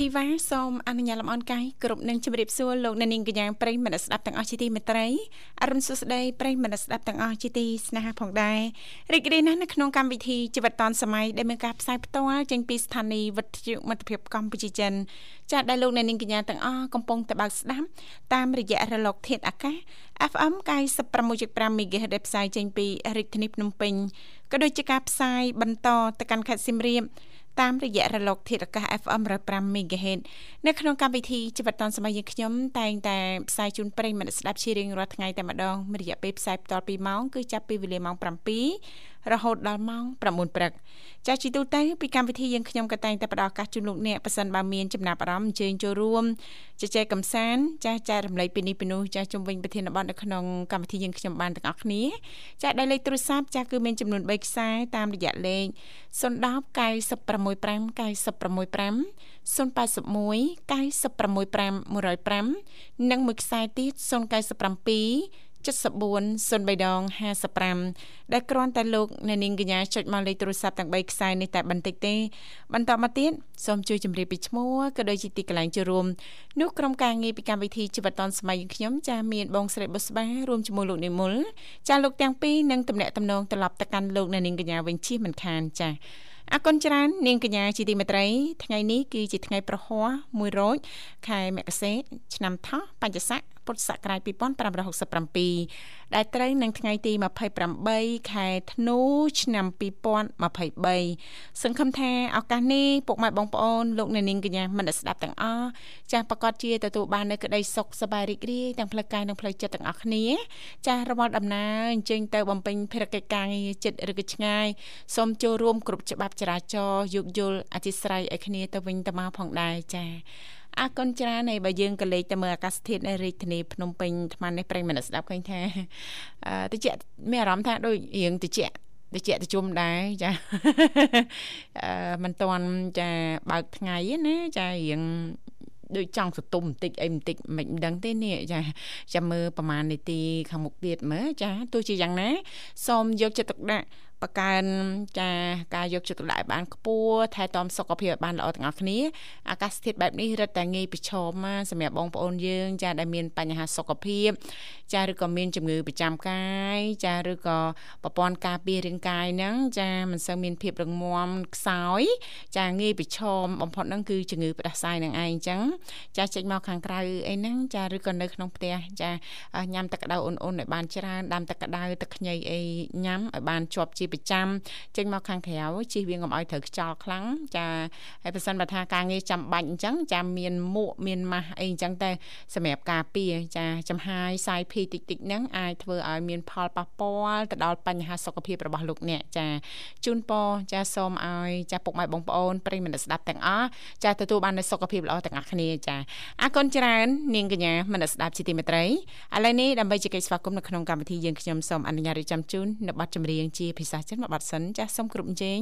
ធីវ៉ាសូមអនុញ្ញាតលំអរកាយគ្រប់នឹងជម្រាបសួរលោកអ្នកនាងកញ្ញាប្រិយមិត្តស្ដាប់ទាំងអស់ជាទីមេត្រីអរុនសុស្ដីប្រិយមិត្តស្ដាប់ទាំងអស់ជាទីស្នេហាផងដែររីករាយណាស់នៅក្នុងកម្មវិធីជីវិតឌွန်សម័យដែលមានការផ្សាយផ្ទាល់ចេញពីស្ថានីយ៍វិទ្យុមិត្តភាពកម្ពុជាចិនចាស់ដែលលោកអ្នកនាងកញ្ញាទាំងអស់កំពុងតបស្ដាប់តាមរយៈរលក ធាតុអាកាស FM 96.5 MHz ដែលផ្សាយចេញពីរាជធានីភ្នំពេញក៏ដូចជាការផ្សាយបន្តទៅកាន់ខេត្តសៀមរាប តាមរយៈរលកធាតុអាកាស FM 105 MHz នៅក្នុងកម្មវិធីជីវិតឌុនសម័យយើងខ្ញុំតែងតែផ្សាយជូនប្រិយមិត្តស្ដាប់ជារៀងរាល់ថ្ងៃតែម្ដងរយៈពេលផ្សាយបន្ត2ម៉ោងគឺចាប់ពីវេលាម៉ោង7 រហូតដល់ម៉ោង9ព្រឹកចាជីទូទៅពីកម្មវិធីយើងខ្ញុំក៏តែងតែផ្ដល់ឱកាសជូនលោកអ្នកប៉ះសិនបើមានចំណាប់អារម្មណ៍អញ្ជើញចូលរួមជជែកកម្សាន្តចាចែករំលែកពីនេះពីនោះចាជំវិញប្រធានបទនៅក្នុងកម្មវិធីយើងខ្ញុំបានទាំងអស់គ្នាចាដែលលេខទូរស័ព្ទចាគឺមានចំនួន3ខ្សែតាមរយៈលេខ010 965 965 081 965 105និងមួយខ្សែទៀត097 7403ដង55ដែលគ្រាន់តែលោកអ្នកនាងកញ្ញាចុចមកលេខទូរស័ព្ទទាំង3ខ្សែនេះតែបន្តិចទេបន្តមកទៀតសូមជួយជម្រាបពីឈ្មោះក៏ដូចជាទីកន្លែងចូលរួមនោះក្រុមការងារពីកម្មវិធីជីវិតឌុនសម័យខ្ញុំចាមានបងស្រីបុស្បារួមជាមួយលោកនិមលចាលោកទាំងពីរនឹងតំណាក់តំណងត្រឡប់ទៅកាន់លោកអ្នកនាងកញ្ញាវិញជិះមិនខានចាអគុណច្រើននាងកញ្ញាជាទីមេត្រីថ្ងៃនេះគឺជាថ្ងៃប្រហ័ស1រោចខែមករាឆ្នាំថោះបัญចស័ក ពុទ្ធសករាជ2567ដែលត្រូវនឹងថ្ងៃទី28ខែធ្នូឆ្នាំ2023សង្ឃឹមថាឱកាសនេះពុកម៉ែបងប្អូនលោកអ្នកនាងកញ្ញាមិនស្ដាប់ទាំងអស់ចាស់ប្រកាសជាទទួលបាននូវក្តីសុខសប្បាយរីករាយទាំងផ្លូវកាយនិងផ្លូវចិត្តទាំងអស់គ្នា ចាស់របស់ដំណើរអញ្ជើញទៅបំពេញភារកិច្ចការងារចិត្តឬក៏ឆ្ងាយសូមចូលរួមគ្រប់ច្បាប់ចរាចរណ៍យោគយល់អធិស្ឋានឲ្យគ្នាទៅវិញទៅមកផងដែរចា៎ អរគុណច្រើនហើយបើយើងក៏លេខទៅមើលអាកាសធាតុនៅរាជធានីភ្នំពេញអាត្មានេះប្រិយមិត្តស្ដាប់ឃើញថាតិចមានអារម្មណ៍ថាដូចរៀងតិចតិចតិជុំដែរចាអឺមិនតន់ចាបើកថ្ងៃណាចារៀងដូចចង់សតុំបន្តិចអីបន្តិចមិនដឹងទេនេះចាចាំមើលប្រហែលនាទីខាងមុខទៀតមើលចាទោះជាយ៉ាងណាសូមយកចិត្តទុកដាក់ បកើនចាការយកចិត្តទុកដាក់ឲ្យបានខ្ពស់ថែទាំសុខភាពឲ្យបានល្អទាំងអស់គ្នាអាកាសធាតុបែបនេះរឹតតែងាយប្រឈមមកសម្រាប់បងប្អូនយើង ចាដែលមានបញ្ហាសុខភាព ចាឬក៏មានជំងឺប្រចាំកាយចាឬក៏ប្រព័ន្ធការពាររាងកាយហ្នឹងចាមិនសូវមានភាពរឹងមាំខ្សោយ ចាងាយប្រឈមបំផុតហ្នឹងគឺជំងឺផ្ដាសាយនឹងឯងអញ្ចឹងចាចេញមកខាងក្រៅអីហ្នឹងចាឬក៏នៅក្នុងផ្ទះចាញ៉ាំទឹកក្តៅអ៊ុនៗឲ្យបានច្រើនដាំទឹកក្តៅទឹកខ្ញីអីញ៉ាំឲ្យបានជាប់ជាប្រចាំចេញមកខាងក្រៅជិះវាកុំឲ្យត្រូវខ្យល់ខ្លាំងចាហើយបើសិនបើថាការងារចាំបាច់អញ្ចឹងចាំមានមួកមានម៉ាស់អីអញ្ចឹងតែសម្រាប់ការពារចាចំហាយសាយភីតិចតិចហ្នឹងអាចធ្វើឲ្យមានផលប៉ះពាល់ទៅដល់បញ្ហាសុខភាពរបស់លោកអ្នកចាជូនពរចាសូមឲ្យចាពុកម៉ែបងប្អូនប្រិយមិត្តស្ដាប់ទាំងអស់ចាទទួលបាននូវសុខភាពល្អទាំងអស់គ្នាចាអរគុណច្រើននាងកញ្ញាមនស្ដាប់ជាទីមេត្រីឥឡូវនេះដើម្បីជែកស្វាគមន៍នៅក្នុងកម្មវិធីយើងខ្ញុំសូមអនុញ្ញាតរៀបចំជូននៅប័ណ្ណចម្រៀងជាភាសាចិនមួយប័ណ្ណសិនចាសូមគ្រប់ជេង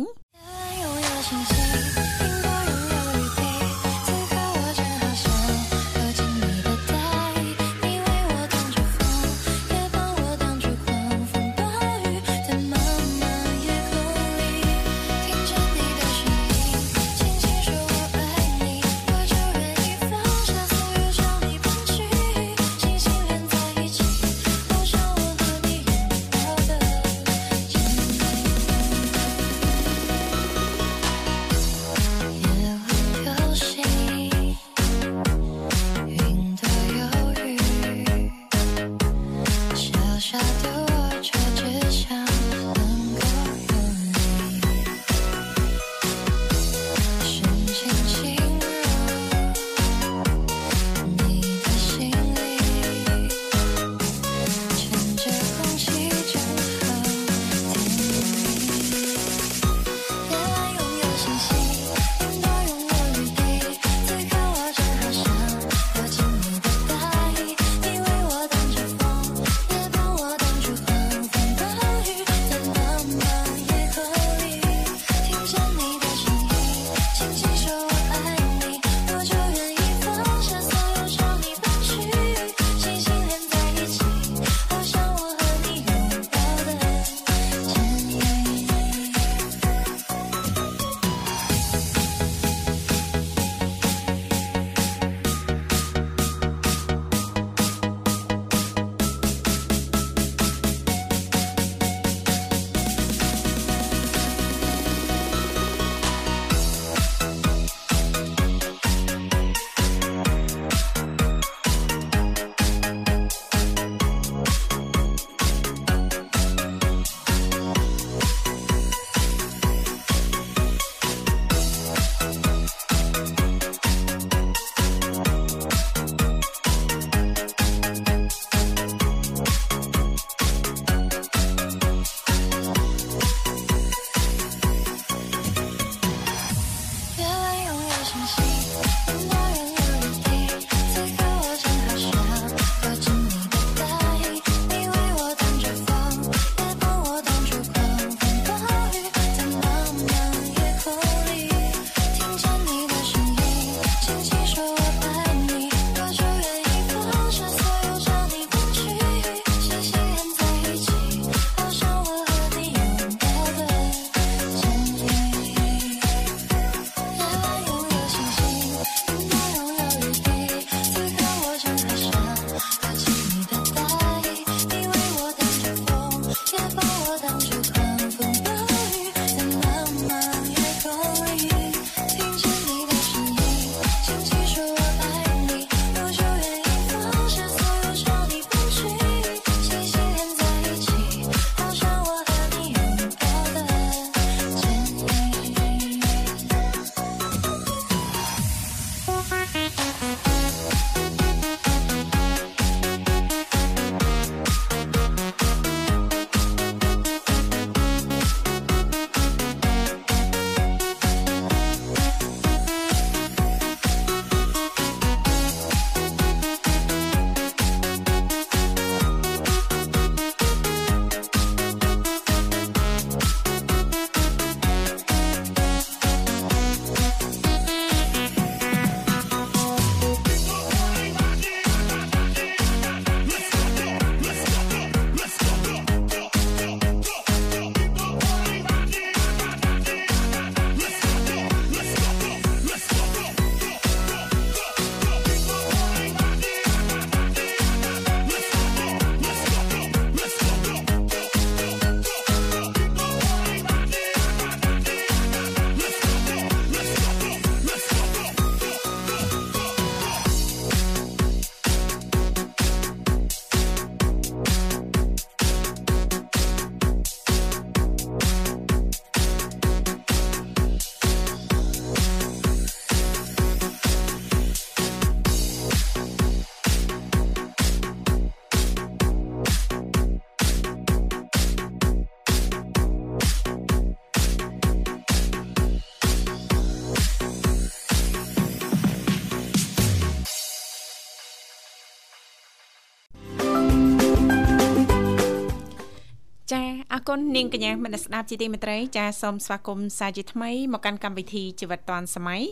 ចាអរគុណនាងកញ្ញាមនស្ដាប់ជាទីមេត្រីចាសូមស្វាគមន៍សាជាថ្មីមកកាន់កម្មវិធីជីវិតឌွန်សម័យ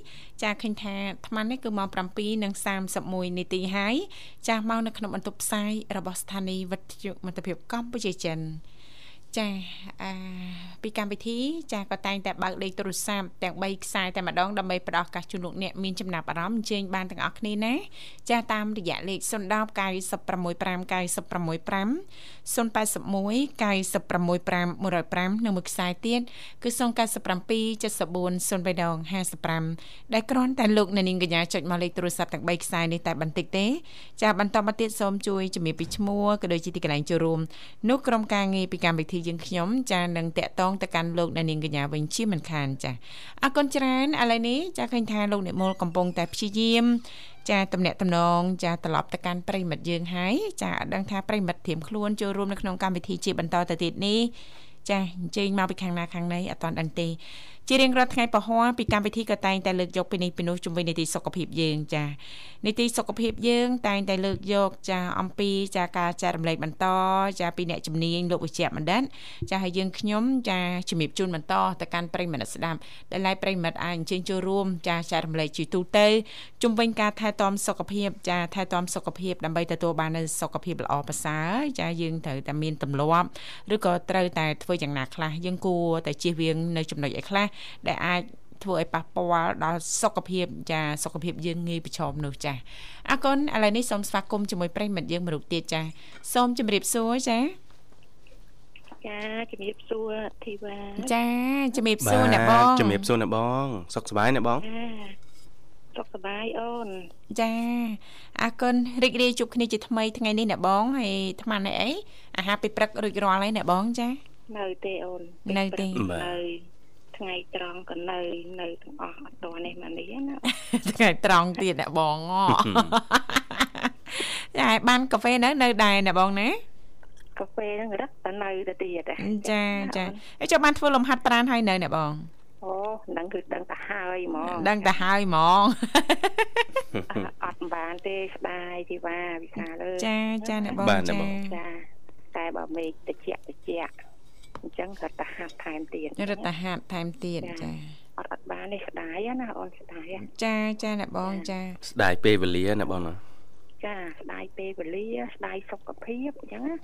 ចាឃើញថាអាត្មានេះគឺម៉ោង7:31នាទីហើយចាមកនៅក្នុងបន្ទប់ផ្សាយរបស់ស្ថានីយ៍វិទ្យុមិត្តភាពកម្ពុជាចិន ចាអាពីកម្មវិធីចាក៏តែងតែបើកលេខទូរស័ព្ទទាំង3ខ្សែតែម្ដងដើម្បីផ្ដល់ឱកាសជូនលោកអ្នកមានចំណាប់អារម្មណ៍អញ្ជើញបានទាំងអស់គ្នាណាចាតាមរយៈលេខ010 965 965 081 965 105និងមួយខ្សែទៀតគឺ097 74 0355ដែលគ្រាន់តែលោកអ្នកនាងកញ្ញាចុចមកលេខទូរស័ព្ទទាំង3ខ្សែនេះតែបន្តិចទេចាបន្តមកទៀតសូមជួយជំរាបពីឈ្មោះក៏ដូចជាទីកន្លែងចូលរួមនោះក្រុមការងារពីកម្មវិធីយើងខ្ញុំចានឹងតាក់ទងទៅកាន់លោកអ្នកនាងកញ្ញាវិញជាមិនខានចាអរគុណច្រើនឥឡូវនេះចាឃើញថាលោកអ្នកមូលកំពុងតែព្យាយាមចាតំណាក់តំណងចាត្រឡប់ទៅកាន់ប្រិមិត្តយើងហើយចាអត់ដឹងថាប្រិមិត្តធៀមខ្លួនចូលរួមនៅក្នុងកម្មវិធីជាបន្តទៅទៀតនេះចាអញ្ជើញមកពីខាងណាខាងណីអត់តាន់ដឹងទេ ជារៀងរាល់ថ្ងៃពហុពីកម្មវិធីក៏តែងតែលើកយកពីនេះពីនោះជំវិញនីតិសុខភាពយើងចានីតិសុខភាពយើងតែងតែលើកយកចាអំពីចាការចែករំលែកបន្តចាពីអ្នកជំនាញលោកវិជ្ជបណ្ឌិតចាហើយយើងខ្ញុំចាជំរាបជូនបន្តទៅកាន់ប្រិយមិត្តស្ដាប់ដែលឡៃប្រិយមិត្តអាចអញ្ជើញចូលរួមចាចែករំលែកជាទូទៅជំវិញការថែទាំសុខភាពចាថែទាំសុខភាពដើម្បីទទួលបាននូវសុខភាពល្អប្រសើរចាយើងត្រូវតែមានទម្លាប់ឬក៏ត្រូវតែធ្វើយ៉ាងណាខ្លះយើងគួរតែជៀសវាងនៅចំណុចឯខ្លះដែលអាចធ្វើឲ្យប៉ះពាល់ដល់សុខភាពចាសុខភាពយើងងាយប្រឈមនោះចាអរគុណឥឡូវនេះសូមស្វាគមន៍ជាមួយប្រិមិត្តយើងមួយរូបទៀតចាសូមជម្រាបសួរចាចាជំរាបសួរធីវ៉ាចាជំរាបសួរអ្នកបងជំរាបសួរអ្នកបង សុខសប្បាយអ្នកបងចាសុខសប្បាយអូនចាអរគុណរីករាយជួបគ្នាជាថ្មីថ្ងៃនេះអ្នកបងហើយអាត្មានេះអីអាហារពេលព្រឹករួចរាល់ហើយអ្នកបងចា នៅទេអូននៅទេនៅ ថ្ងៃត្រង់ក៏នៅនៅទាំងអស់អត់តនេះមកនេះណាថ្ងៃត្រង់ទៀតអ្នកបងចាបានកាហ្វេនៅនៅដែរអ្នកបងណាកាហ្វេហ្នឹងរឹតតែនៅទៅទៀតចាចាអីចុះបានធ្វើលំហាត់ប្រាណហើយនៅអ្នកបងអូដឹងគឺដឹងទៅហើយហ្មងដឹងទៅហើយហ្មងអត់បានទេស្ដាយទីវ៉ាវិសាលើចាចាអ្នកបងចាចាតែបើមេឃតិចតិច អញ្ចឹងរត់ទៅហាត់ថែមទៀតរត់ទៅហាត់ថែមទៀតចាអត់អត់បាននេះស្ដាយណាអូនស្ដាយចាចាអ្នកបងចាស្ដាយពេលវេលាណាបងណាចាស្ដាយពេលវេលាស្ដាយសុខភាពអញ្ចឹងណា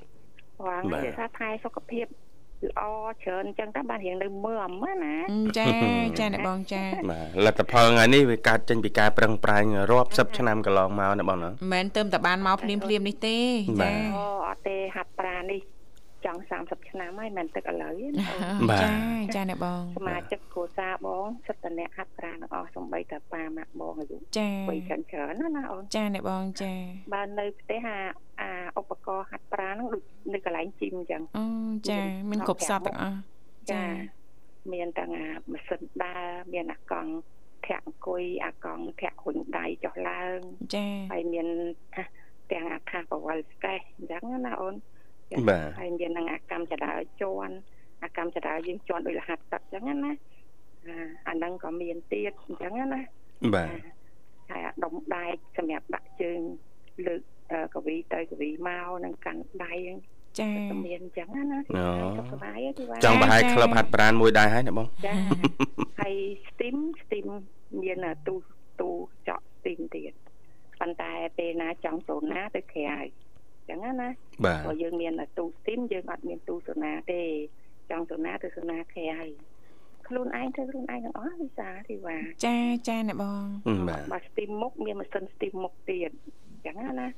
បងនិយាយថាថែសុខភាពល្អច្រើនអញ្ចឹងតើបានរៀងនៅមើលអមណាចាចាអ្នកបងចាបាទលទ្ធផលថ្ងៃនេះវាកើតចេញពីការប្រឹងប្រែងរាប់សិបឆ្នាំកន្លងមកណាបងណាមិនមែនទៅតែបានមកភ្លាមភ្លាមនេះទេចាអូអត់ទេហាត់ប្រានេះ ចង់30ឆ្នាំហើយមិនទឹកឥឡូវណាចាចាអ្នកបងសមាជិកគ្រួសារបងសិតតអ្នកហាត់ប្រាណទាំងអស់សំបីតាប៉ាម៉ាក់បងអាយុចាបីច្រើនច្រើនណាអូនចាអ្នកបងចាបាននៅផ្ទះអាអាឧបករណ៍ហាត់ប្រាណហ្នឹងដូចនៅកន្លែងជីមអញ្ចឹងអូចាមានគ្រប់សពទាំងអស់ចាមានទាំងអាម៉ាស៊ីនដើរមានអាកង់ធាក់អង្គុយអាកង់ធាក់រុញដៃចុះឡើងចាហើយមានទាំងអាថាបវលស្កេសអញ្ចឹងណាអូន បាទហើយមាននឹងអាកម្មចដើជន់អាកម្មចដើយើងជន់ដោយលហាត់ទឹកអញ្ចឹងណាអាហ្នឹងក៏មានទៀតអញ្ចឹងណាបាទហើយអាដុំដែកសម្រាប់ដាក់ជើងលើកកវីទៅកវីមកនឹងកាន់ដៃចាមានអញ្ចឹងណាសុខសប្បាយទេចង់ប្រហែលក្លឹបហាត់ប្រានមួយដែរហើយណាបងចាហើយ steam steam មានទូទូចក steam ទៀតប៉ុន្តែពេលណាចង់សូណាទៅក្រៅ ចឹងណាព្រោះយើងមានទូស្ទីមយើងអត់មានទូសូណាទេចង់សូណាទៅសូណាក្រៅខ្លួនឯងធ្វើខ្លួនឯងទាំងអស់វិសាធីវ៉ាចាចាអ្នកបងបាទបើស្ទីមមុខមានម៉ាស៊ីនស្ទីមមុខទៀតចឹងណា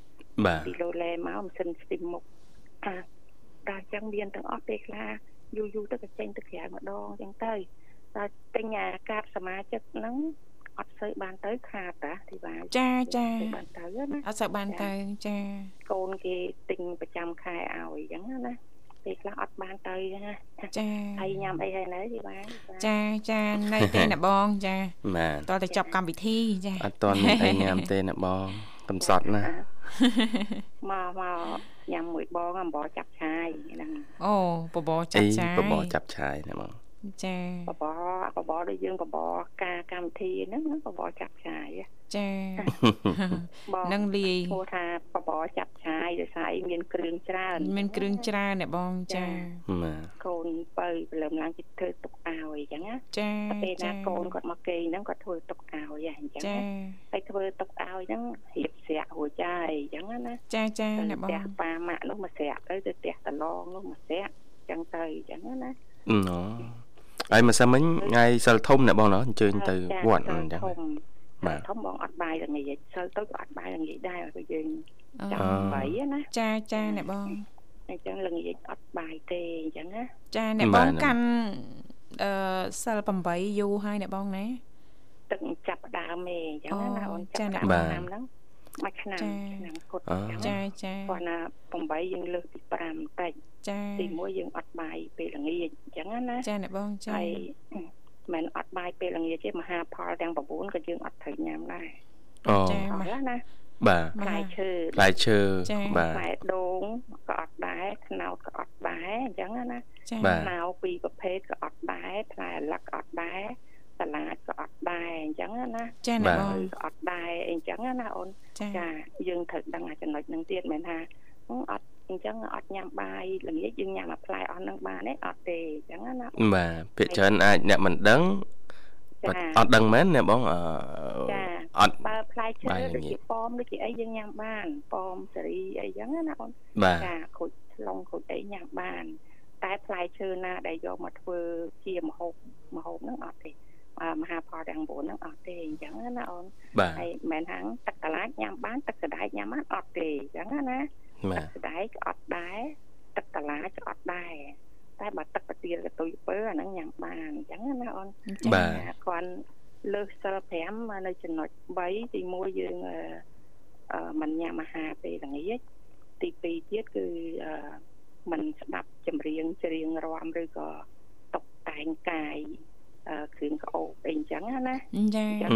បាទពីឡូឡេមកម៉ាស៊ីនស្ទីមមុខអាដល់ចឹងមានទាំងអស់ពេលខ្លះយូរយូរទៅក៏ចេញទៅក្រៅម្ដងចឹងទៅដល់ទិញអាកាតសមាជិកហ្នឹង អត់សូវបានទៅខាតតាទីបានចាចាបានទៅណាអត់សូវបានទៅចាកូនគេទិញប្រចាំខែឲ្យអញ្ចឹងណាពេលខ្លះអត់បានទៅណាចាហើយញ៉ាំអីហើយនៅទីបានចាចានៅទេណាបងចាបាទតតែចប់កម្មវិធីចាអត់តន់អីញ៉ាំទេណាបងកំសត់ណាមកមកញ៉ាំមួយបងអំបោចាប់ឆាយហ្នឹងអូបបោចាប់ឆាយបបោចាប់ឆាយណាបង ចាបបបបដូចយើងបបការកម្មវិធីហ្នឹងបបចាប់ឆាយចាបងនឹងលាយឈ្មោះថាបបរចាប់ឆាយដោយសារអីមានគ្រឿងច្រើនមានគ្រឿងច្រើនអ្នកបងចាបាទកូនបើព្រលឹមឡើងគេធ្វើទុកឲ្យអញ្ចឹងណាចាពេលណាចាកូនគាត់មកគេងហ្នឹងគាត់ធ្វើទុកឲ្យអញ្ចឹងចាណាហើយធ្វើទុកឲ្យហ្នឹងរៀបស្រាក់រួចហើយអញ្ចឹងណាចាចាទៅអ្នកបផ្ទះងប៉ាម៉ាក់នោះមកស្រាក់ទៅទៅផ្ទះតឡងនោះមកស្រាក់អញ្ចឹងទៅអញ្ចឹងណាណូ ហើយម្សិលមិញថ្ងៃសិលធំអ្នកបងណោះអញ្ជើញទៅវត្តអញ្ចឹងធំបាបាទទធំបងអត់បាយល្ងាចសិលទៅក៏អត់បាយល្ងាចដែរព្រោះយើងអូចាំបីណាចាចាអ្នកបងអញ្ចឹងល្ងាចអត់បាយទេអញ្ចឹងណាចាអ្នកបងកាន់អឺសិល8យូរហើយអ្នកបងណាទឹកចាប់ផ្ដើមឯងអញ្ចឹងណាអូអូនចាចាប់អ្នកផ្ដើមបាទឆ្នាំហ្នឹង មួយឆ្នាំចាឆ្នាំគត់អូអញ្ចឹងចាណាចាគាត់ណា8យើងលើសពី5តិចចាទី1យើងអត់បាយពេលល្ងាចអញ្ចឹងណាចាអ្នកបងចាហើយមិនអត់បាយពេលល្ងាចទេមហាផលទាំង9ក៏យើងអត់ត្រូវញ៉ាំដែរអូចាអត់ណាបាទផ្លែឈើផ្លែឈើចាបាទផ្លែដូងក៏អត់ដែរខ្នោតក៏អត់ដែរអញ្ចឹងណាចាបាទខ្នោពីរប្រភេទក៏អត់ដែរផ្លែអាឡឹកក៏អត់ដែរសាឡាដក៏អត់ដែរអញ្ចឹងណាចាអ្នកបងក៏អត់ដែរអញ្ចឹងណាអូន ចាចាយើងត្រូវដឹងអាចំណុចហ្នឹងទៀតមិនថាអឺអត់អញ្ចឹងអត់ញ៉ាំបាយល្ងាចយើងញ៉ាំអាផ្លែអស់ហ្នឹងបានទេអត់ទេអញ្ចឹងណាបាទភាគច្រើនអាចអ្នកមិនដឹងចាអត់ដឹងមែនអ្នកបងអឺចាអត់បើផ្លែឈើបាយល្ដូចងាចជាប៉មដូចជាអីយើងញ៉ាំបានប៉មសេរីអីចឹងណាអូនបាទចាក្រូចថ្លុងក្រូចអីញ៉ាំបាន តែផ្លែឈើណាដែលយកមកធ្វើជាម្ហូបម្ហូបហ្នឹងអត់ទេអឺ មហាផលទាំង9ហ្នឹងអត់ទេអញ្ចឹងណាអូនបាទហើយមិនមែនថាទឹកកន្លាចញ៉ាំបានទឹកសណ្ដែកញ៉ាំបានអត់ទេអញ្ចឹងណាបាទឹកទសណ្ដែកក៏អត់ដែរទឹកកន្លាចក៏អត់ដែរតែបើទឹកប្រទាលកតុយពើអាហ្នឹងញ៉ាំបានអញ្ចឹងណាអូនបាទគាត់លើសសិល5នៅចំណុច3ទី1យើងអឺអឺមិនញ៉ាំអាហារពេលល្ងាចទី2ទៀតគឺអឺមិនស្ដាប់ចម្រៀងច្រៀងរាំឬក៏តុបតែងកាយអឺ គ្រឿងក្អូបអីអញ្ចឹងណាណាចាអញ្ចឹង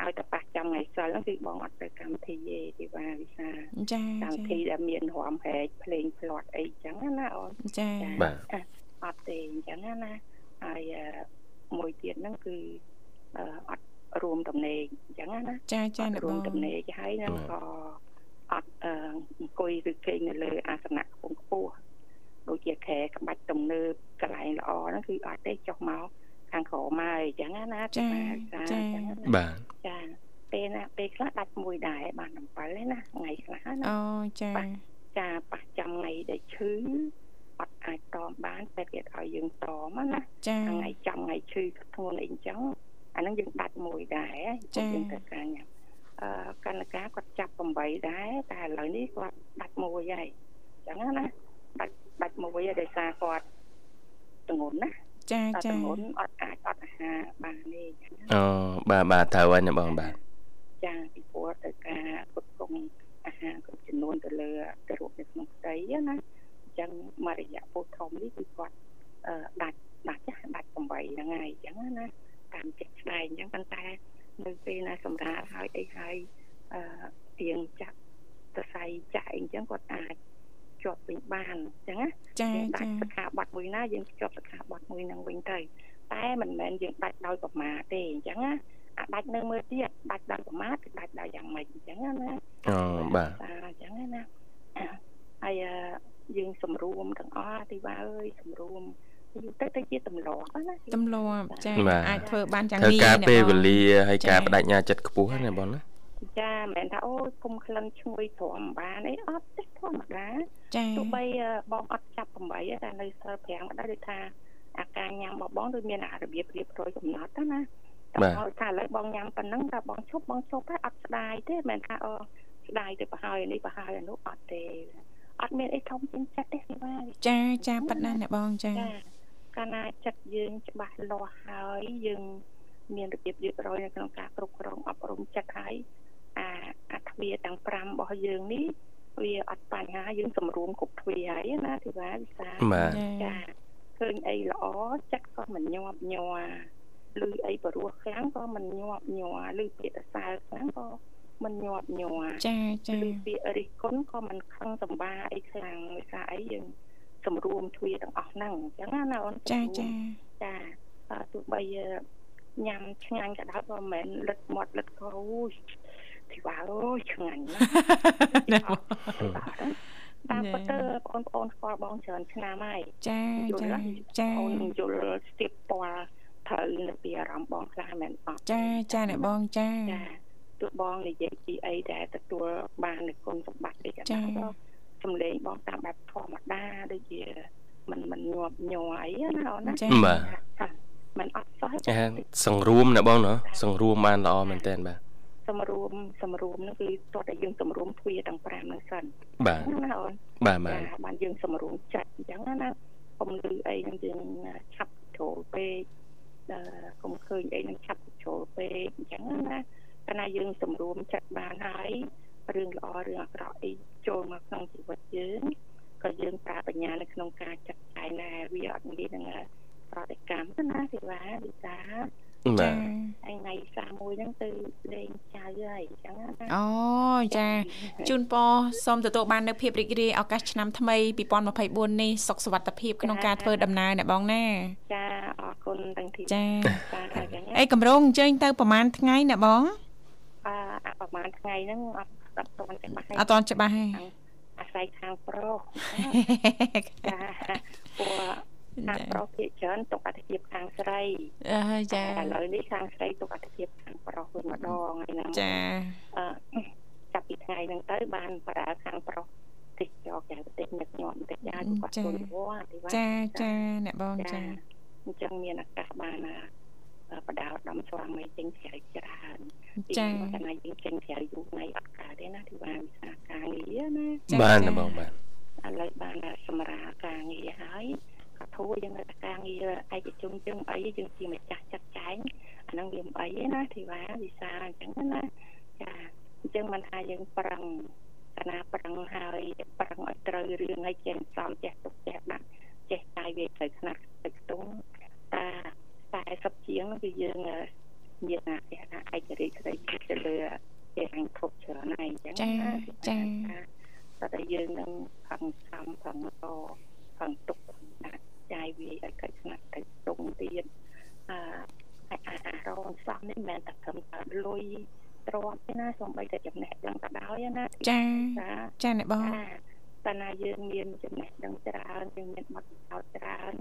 អឺឲ្យតែប៉ះចាំថ្ងៃសិលហ្នឹងគឺបងអត់ទៅកម្មវិធីទេទីបាវិសាចាកម្មវិធីដែលមានរាំហែកភ្លេងផ្្លាត់អីអញ្ចឹងណាអូនចាបាទអត់ទេអញ្ចឹងណាហើយអឺមួយទៀតហ្នឹងគឺអឺអត់រួមតំណេកអញ្ចឹងណាចាចាអ្នករួបមងតំណេកហើយហ្នឹងក៏អត់អឺអង្គុយឬគេងនៅលើអាសនៈខ្ពង់ខ្ពស់ដូចជាខែក្បាច់ទំនើបកន្លែងល្អហ្នឹងគឺអត់ទេចុះមក ខាងក្រោមហើយអញ្ចឹងណាចាចាចាអញ្ចឹងណាបាទចាពេលណាពេលខ្លះដាច់មួយដែរបាន7ទេណាថ្ងៃខ្លះណាអូចាចាប៉ះចាំថ្ងៃដែលឈឺអត់អាចតមបានតែគេឲ្យយើងតមណាចាថ្ងៃចាំថ្ងៃឈឺធ្ងន់អីអញ្ចឹងអាហ្នឹងយើងដាច់មួយដែរចា៎យើងត្រូវការញ៉ាំអឺកណ្ណការគាត់ចាប់8ដែរតែឥឡូវនេះគាត់ដាច់មួយហើយអញ្ចឹងណាដាច់ដាច់មួយហើយដោយសារគាត់ធ្ងន់ណា ចាតែចាធ្ងន់អត់អាចអត់អាហារបានទេអញ្ចឹងណាអូបាទបាទត្រូវហើយអ្នកបងបាទចាពីព្រោះទៅការគ្រប់គ្រងអាហារគ្រប់ចំនួនទៅលើទៅរូបនៅក្នុងផ្ទៃណាអញ្ចឹងមករយៈពោះធំនេះគឺគាត់អឺដាច់ដាច់ចាស់ដាច់8ហ្នឹងហើយអញ្ចឹងណាតាមចិត្តស្ដែងអញ្ចឹងប៉ុន្តែនៅពេលណាសម្រាប់ហើយអីហើយអឺទៀងចាក់សរសៃចាស់អីអញ្ចឹងគាត់អាច ជាប់វិញបានអញ្ចឹងណាចាយើងដាចាច់សិក្ខាបទមួយណាយើងភ្ជាប់សិក្ខាបទមួយនឹងវិញទៅតែមិនមែនយើងដាច់ដោយប្រមាទទេអញ្ចឹងណាអាដាច់នៅមើលទៀតដាច់ដោយប្រមាទគឺដាច់ដោយយ៉ាងម៉េចអញ្ចឹងណាអូបាទតាអញ្ចឹងណាហើយអឺយើងសម្រួមទាំងអស់ទីវ៉ាអើយសម្រួមយូរទៅទៅជាទម្លាប់ណាទម្លាប់ចាបាទអាចធ្វើបានយ៉ាងត្រូវងាយការអ្នកពេលបងវេលាហើយចា៎ការបដិញ្ញាចិត្តខ្ពស់ណាបងណា ចាមិនមែនថាអូយគុំក្លិនឈ្ងុយទ្រាំបានអីអត់ទេធម្មតាចាទោះបីអឺបងអត់ចាប់8តែនៅសិល5ក៏ដោយដូចថាអាការញ៉ាំរបស់បងដូចមានអារបៀបរៀបរយកំណត់ណាណាតែឲ្យថាឥឡូវបងញ៉ាំប៉ុណ្ណឹងតែបងឈប់បងឈប់តែអត់ស្ដាយទេមិនមែនថាអូស្ដាយទៅប្រហើយនេះប្រហើយអានោះអត់ទេអត់មានអីធំជាងចិត្តទេគឺថាចាចាប៉ាត់ណាស់អ្នកបងចាចាកាលណាចិត្តយើងច្បាស់លាស់ហើយយើង មានរបៀបរៀបរយនៅក្នុងការគ្រប់គ្រងអប់រំចិត្តហើយ អាអាទ្វាទាំង5របស់យើងនេះវាអត់បញ្ហាយើងសម្រួមគ្រប់ទ្វាហើយណាធីវ៉ាវិសាបាទចាឃើញអីល្អចិត្តក៏មិនញាប់ញ័រឬអីបរោះខ្លាំងក៏មិនញាប់ញ័រឬពាក្យសរសើរខ្លាំងក៏មិនញាប់ញ័រចាចាឬពាក្យរិះគន់ក៏មិនខឹងសម្បាអីខ្លាំងដោយសារអីយើងសម្រួមទ្វាទាំងអស់ហ្នឹងអញ្ចឹងណាណាអូនចាចាចាអឺទោះបីអឺញ៉ាំឆ្ងាញ់ក៏ដោយក៏មិនមែនលិតមាត់លិតកអូយ ធីវ៉ាអូយឆ្ងាញ់ណាស់តាមពិតទៅបងប្អូនស្គាល់បងច្រើនឆ្នាំហើយចាចាចាអូនយល់ស្ទាបពណ៌ត្រូវនៅពីអារម្មណ៍បងខ្លះមែនអត់ចាចាអ្នកបងចាចាទោះបងនិយាយពីអីដែលទទួលបាននូវគុណសម្បត្តិអីក៏ដោយសំឡេងបងតាមបែបធម្មតាដូចជាមិនមិនញាប់ញ័រអីណាអូនណាចាបាទมันអត់សោះសង្រួមណាបងណាសង្រួមបានល្អមែនតើបាទ សម្រួមសម្រួមនោះគឺតោះតែយើងសម្រួមទ្វាទាំង5ហ្នឹងសិនបាទណាអូនបាទបាទបានយើងសម្រួមចិត្តអញ្ចឹងណាកុំលឺអីហ្នឹងយើងឆាប់ចូលពេកកុំឃើញអីហ្នឹងឆាប់ចូលពេកអញ្ចឹងណាតែណាយើងសម្រួមចិត្តបានហើយរឿងល្អរឿងអាក្រក់អីចូលមកក្នុងជីវិតយើងក៏យើងប្រើបញ្ញានៅក្នុងការចាត់ចែងដែរវាអត់មាននឹងប្រតិកម្មណាទេវ៉ាវិសាបាទថ្ងៃ 31ហ្នឹងទៅលេងចៅហើយអញ្ចឹងណាអូចាជូនពរសូមទទួលបាននៅភាពរីករាយឱកាសឆ្នាំថ្មី2024នេះសុខសុវត្ថិភាពក្នុងការធ្វើដំណើរណាបងណាចាអរគុណទាំងទីចាអីកម្រងអញ្ជើញទៅប្រហែលថ្ងៃណាបងអឺប្រហែលថ្ងៃហ្នឹងអត់អត់ទាន់ច្បាស់អត់ទាន់ច្បាស់ទេអាស្រ័យខាងប្រុសចាព្រោះ ខាងប្រុសភាគច្រើនទុកអធិភាពខាងស្រីអើចាឥឡូវនេះខាងស្រីទុកអធិភាពខាងប្រុសវិញម្ដងហ្នឹងចាអឺចាប់ពីថ្ងៃហ្នឹងទៅបានប្រើខាងប្រុសតិចយកតែតិចនឹកញាប់តិចដែរគាត់ចូលវត្តទីវត្តចាចាអ្នកបងចាអញ្ចឹងមានឱកាសបានបដោតដំស្វាមីចេញក្រៅច្រើនចាតែណាយើងចេញក្រៅយូរថ្ងៃអត់កើតទេណាទីបានវិសាការងារណាបានបងបាទឥឡូវបានសម្រាប់ការងារហើយក៏ ធូរយើងនៅការងារឯកជនចឹងអីយើងជាម្ចាស់ចាត់ចែងអាហ្នឹងវាមិនអីទេណាធីវ៉ាវិសាអញ្ចឹងណាចាអញ្ចឹងមិនថាយើងប្រឹងកណាប្រឹងហើយប្រឹងឲ្យត្រូវរឿងឲ្យចេះសំចេះទុកចេះដាក់ចេះកាយវាត្រូវស្នាត់ទៅខ្ទង់តា40ជាងគឺយើងមានអាគេថាឯករាជ្យស្ដីទៅលើគេអញធប់ច្រើនហើយអញ្ចឹងចាចាតែយើងនឹងផឹងសំផឹងអផឹងទុកដាក់ ចាយវាឲ្យកើតស្នាត់ទៅតុងទៀតអឺអាអារងសំនេះមិនមែនតែត្រឹមតែលុយទ្រព្យទេណាសូម្បីតែចំណេះដឹងក៏ដោយណាចាចាអ្នកបងតែណាយើងមានចំណេះដឹងច្រើនយើងមានបទពិសោធន៍ច្រើន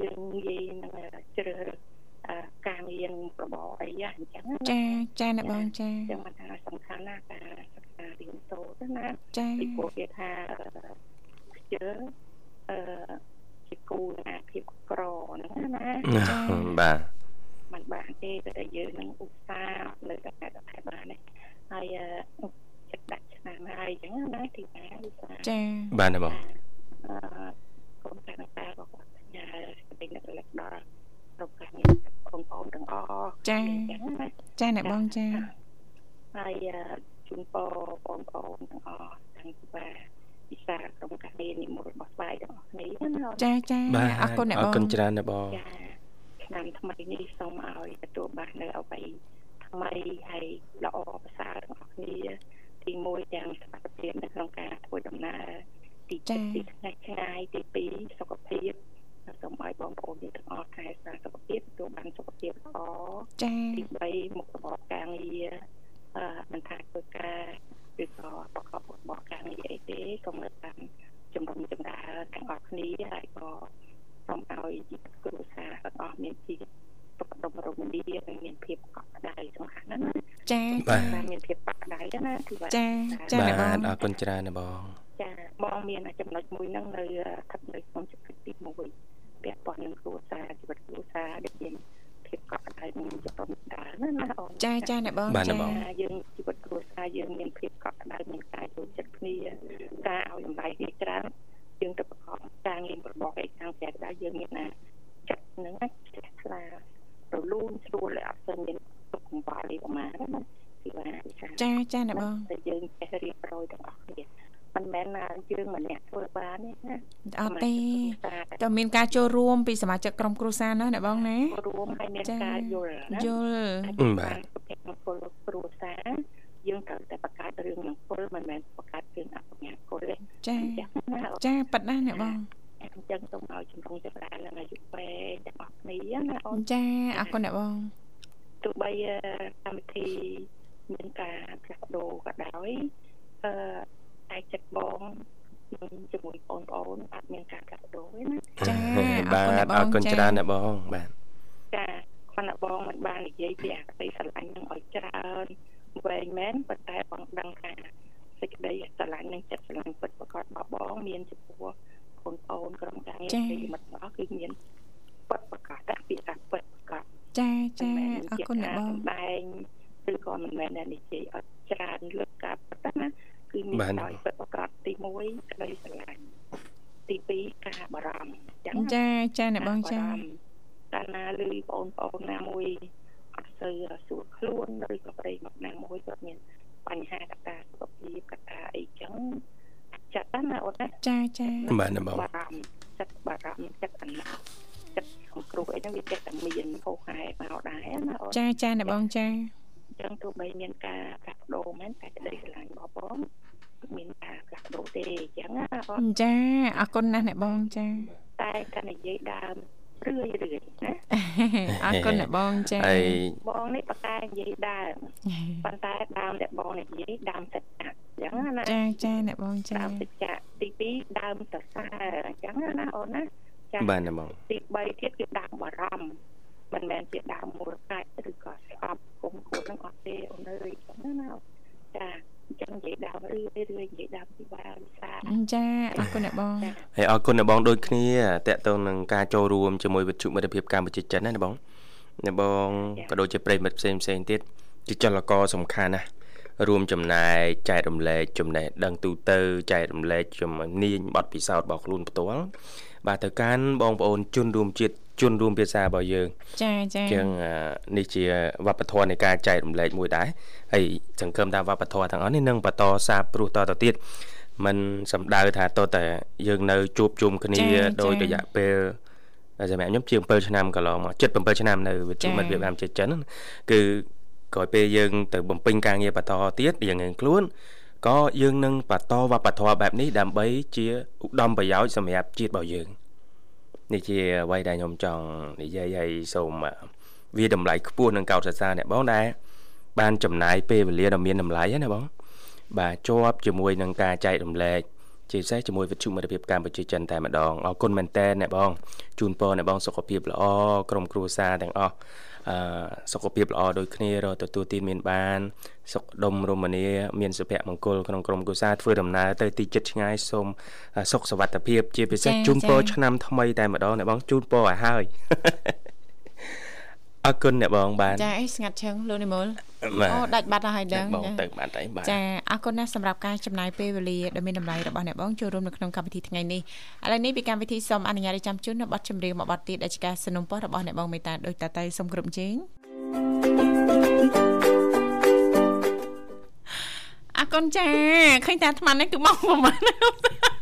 យើងងាយនឹងជ្រើសរើសការងាររបរអីអញ្ចឹងចាចាអ្នកបងចាចឹងមិនថាសំខាន់ណាការសិក្សារៀនសូត្រណាចាពីព្រោះគេថាខ្ជិលអឺ ជាគូអាភាពក្រហ្នឹងណាបាទมันបានទេតែយើងនឹងឧស្សាហ៍លើកតែតែបានទេហើយចិត្តដាក់ឆ្នាំហើយអញ្ចឹងណាទីណាឧស្សាហ៍ចាបាទបងអឺកុំតែតែក៏គាត់សញ្ញាស្ដីនឹកលឹកដល់ប្រកាសនេះបងប្អូនទាំងអស់ចាចាអ្នកបងចាហើយជូនពរបងប្អូនទាំងអស់ទាំងបា ពិសាក្រុមការងារនិមលរបស់ស្វាយទាំងអស់គ្នាណាចាចាអរគុណអ្នកបងអរគុណច្រើនអ្នកបងចាឆ្នាំថ្មីនេះសូមឲ្យទទួលបាននៅអ្វីថ្មីហើយល្អប្រសើរទាំងអស់គ្នាទី1ទាំងសុខភាពនៅក្នុងការធ្វើដំណើរទី2ទីឆ្ងាយឆ្ងាយទី2សុខភាពសូមឲ្យបងប្អូនទាំងអស់ថែរក្សាសុខភាពទទួលបានសុខភាពល្អចា៎ទី3មុខរបរការងារអឺមិនថាធ្វើការ ឬក៏ប្រកបរបរការងារអីទេសូមឲ្យបានជំរុញចម្រើនទាំងអស់គ្នាហើយក៏សូមឲ្យជីវិតគ្រួសារទាំងអស់មានជីវិតសុខដុមរមនានិងមានភាពកក់ក្ដៅសំខាន់ណាស់ចា៎បាទមានភាពកក់ក្ដៅណាគឺបាទចា៎ចា៎បាទអរគុណច្រើនណាបងចាបងមានចំណុចមួយហ្នឹងនៅស្ថិតនៅក្នុងចំណុចទី1ពាក់ព័ន្ធនឹងគ្រួសារជីវិតគ្រួសារដែលមានភាពកក់ក្ដៅនឹងចំណុចដើមណាណាអូនចាចាអ្នកបងចាយើងជីវិតគ្រួសារយើងមានភាពកក់ក្ដៅមានការយល់ចិត្តគ្នាការឲ្យតម្លៃគ្នាច្រើនយើងទៅប្រកបការងាររបស់ឯខាងផ្ទះដែរយើងមានណាចិត្តនឹងចេះខ្លារលូនស្រួលអត់ស្មានមានទុកកង្វល់អីប្រហែលណាគឺថា ចាចាអ្នកបងតែយើងចេះរៀបរយទាំងអស់គ្នាមិនមែនណាយើងម្នាក់ធ្វើបានទេណាអត់ទេតែមានការចូលរួមពីសមាជិកក្រុមគ្រួសារណាអ្នកបងណារួមហើយមានការយល់ណាយល់បាទមង្គលគ្រួសារយើងត្រូវតែបង្កើតរឿងមង្គលមិនមែនបង្កើតរឿងអបញ្ញាគលទេចាចាប៉ិតណាអ្នកបងអញ្ចឹងសូមឲ្យជំរុញចម្រើននឹងអាយុពេកទាំងអស់គ្នាណាអូនចាអរគុណអ្នកបងទោះបីកម្មវិធីមានការផ្លាស់ប្ដូរក៏ដោយអឺតែចិត្តបងជាមួយបងប្អូនអត់មានការផ្លាស់ប្ដូរទេណាចាបាទអរគុណច្រើនណាបងបាទចាគាត់ណាបងមិនបាននិយាយពីអក្តីស្រឡាញ់នឹងឲ្យច្រើនវែងមែនប៉ុន្តែបងដឹងថាសេចក្តីស្រឡាញ់និងចិត្តស្រឡាញ់ពិតប្រកបរបស់បងមានចំពោះបងប្អូនក្រុមការងារពីមិត្តរបស់គឺមានពិតប្រកបតែពាក្យថាពិតប្រកបចាចាអរគុណបងបែងឬក៏មិនមែនតែនិយាយអត់ ច្រើនលើកការពិតណាគឺមានដោយពិតប្រកបទី1ក្តីស្រឡាញ់ទី2ការបារម្ភចឹងចាចាអ្នកបងចាកាលណាឮបងប្អូនណាមួយអត់សូវសួរខ្លួនឬក៏ប្តីមកណាមួយគាត់មានបញ្ហាកត្តាសុខភាពកត្តាអីចឹងចិត្តណាអូនណាចាចាបាទណាបងបារម្ភចិត្តបារម្ភចិត្តអាណត្តិចិត្តសង្គ្រោះអីហ្នឹងវាចិត្តតែមានហូរហែមកដែរណាអូនចាចាណាបងចា ចឹងទោះបីមានការផ្លាស់ប្ដូរមែនតែក្តីស្រឡាញ់របស់បងមានការផ្លាស់ប្ដូរទេអញ្ចឹងណាបងចាអរគុណណាស់អ្នកបងចាតែតែនិយាយដើមរឿយរឿយណាអរគុណអ្នកបងចាបងនេះបកែនិយាយដើមប៉ុន្តែដើមដែលបងនិយាយដើមសច្ចៈអញ្ចឹងណាចាចាអ្នកបងចាដើមសច្ចៈទី2ដើមសរសើរអញ្ចឹងណាអូនណាចាបាទណាបងទី3ទៀតគឺដើមបារម្ភមិនមែនជាដើមមូលកាច់ឬក៏ស្អប់គុំគួរនឹងអត់ទេអូនអើយអញ្ចឹងណាចាអញ្ចឹងនិយាយដើមរឿយរឿយនិយាយដើមពីបាវិសា ចាអរគុណអ្នកបងហើយអរគុណអ្នកបងដូចគ្នាតកតងនឹងការចូលរួមជាមួយវិទ្យុមិត្តភាពកម្ពុជាចិនណាបងអ្នកបងក៏ដូចជាប្រិមិត្តផ្សេងផ្សេងទៀតជាចលករសំខាន់ណារួមចំណែកចែករំលែកចំណេះដឹងទូទៅចែករំលែកជំនាញបទពិសោធន៍របស់ខ្លួនផ្ទាល់បាទទៅកាន់បងប្អូនជនរួមជាតិជនរួមភាសារបស់យើងចាចាអញ្ចឹងនេះជាវប្បធម៌នៃការចែករំលែកមួយដែរហើយសង្ឃឹមថាវប្បធម៌ទាំងអស់នេះនឹងបន្តសាបព្រោះតទៅទៀត มันសំដៅថាតតែយើងនៅជួបជុំគ្នាដោយរយៈពេលសម្រាប់ខ្ញុំជាង7ឆ្នាំកន្លងមក7ឆ្នាំនៅវិទ្យុមិត្តភាពតាមចិត្តចិនគឺក្រោយពេលយើងទៅបំពេញការងារបន្តទៀតយ៉ាងងខ្លួនក៏យើងនឹងបន្តវប្បធម៌បែបនេះដើម្បីជាឧត្តមប្រយោជន៍សម្រាប់ជាតិរបស់យើងនេះជាអ្វីដែលខ្ញុំចង់និយាយឲ្យសូមវាតម្លៃខ្ពស់នឹងកោតសរសើរអ្នកបងដែរបានចំណាយពេលវេលាដ៏មានតម្លៃណាបង បាទជាប់ជាមួយនឹងការចែករំលែកជាពិសេសជាមួយវិទ្យុមិត្តភាពកម្ពុជាចិនតែម្ដងអរគុណមែនតើអ្នកបងជូនពរអ្នកបងសុខភាពល្អក្រុមគ្រួសារទាំងអស់អឺសុខភាពល្អដូចគ្នារទទួលទានមានបាន សុខដុមរមនាមានសុភមង្គលក្នុងក្រុមគ្រួសារធ្វើដំណើរទៅទីចិត្តឆ្ងាយសូមសុខសុវត្ថិភាព ជាពិសេសជូនពរឆ្នាំថ្មីតែម្ដងអ្នកបងជូនពរឲ្យហើយ អរគុណអ្នកបងបានចាអីស្ងាត់ឈឹងលោកនិមលអូដាច់បាត់ហើយដឹងបងទៅបាត់ហើយបាទចាអរគុណណាស់សម្រាប់ការចំណាយពេលវេលាដ៏មានតម្លៃរបស់អ្នកបងចូលរួមនៅក្នុងកម្មវិធីថ្ងៃនេះឥឡូវនេះពីកម្មវិធីសូមអនុញ្ញាតឲ្យចាំជូนនៅប័ណ្ណចម្រៀងមួយប័ណ្ណទៀតដែលជាការสนับสนุนរបស់អ្នកបងមេតាដោយតាតៃសូមគ្រប់ជេងអរគុណចាឃើញតែអាត្មានេះគឺមកប្រហែល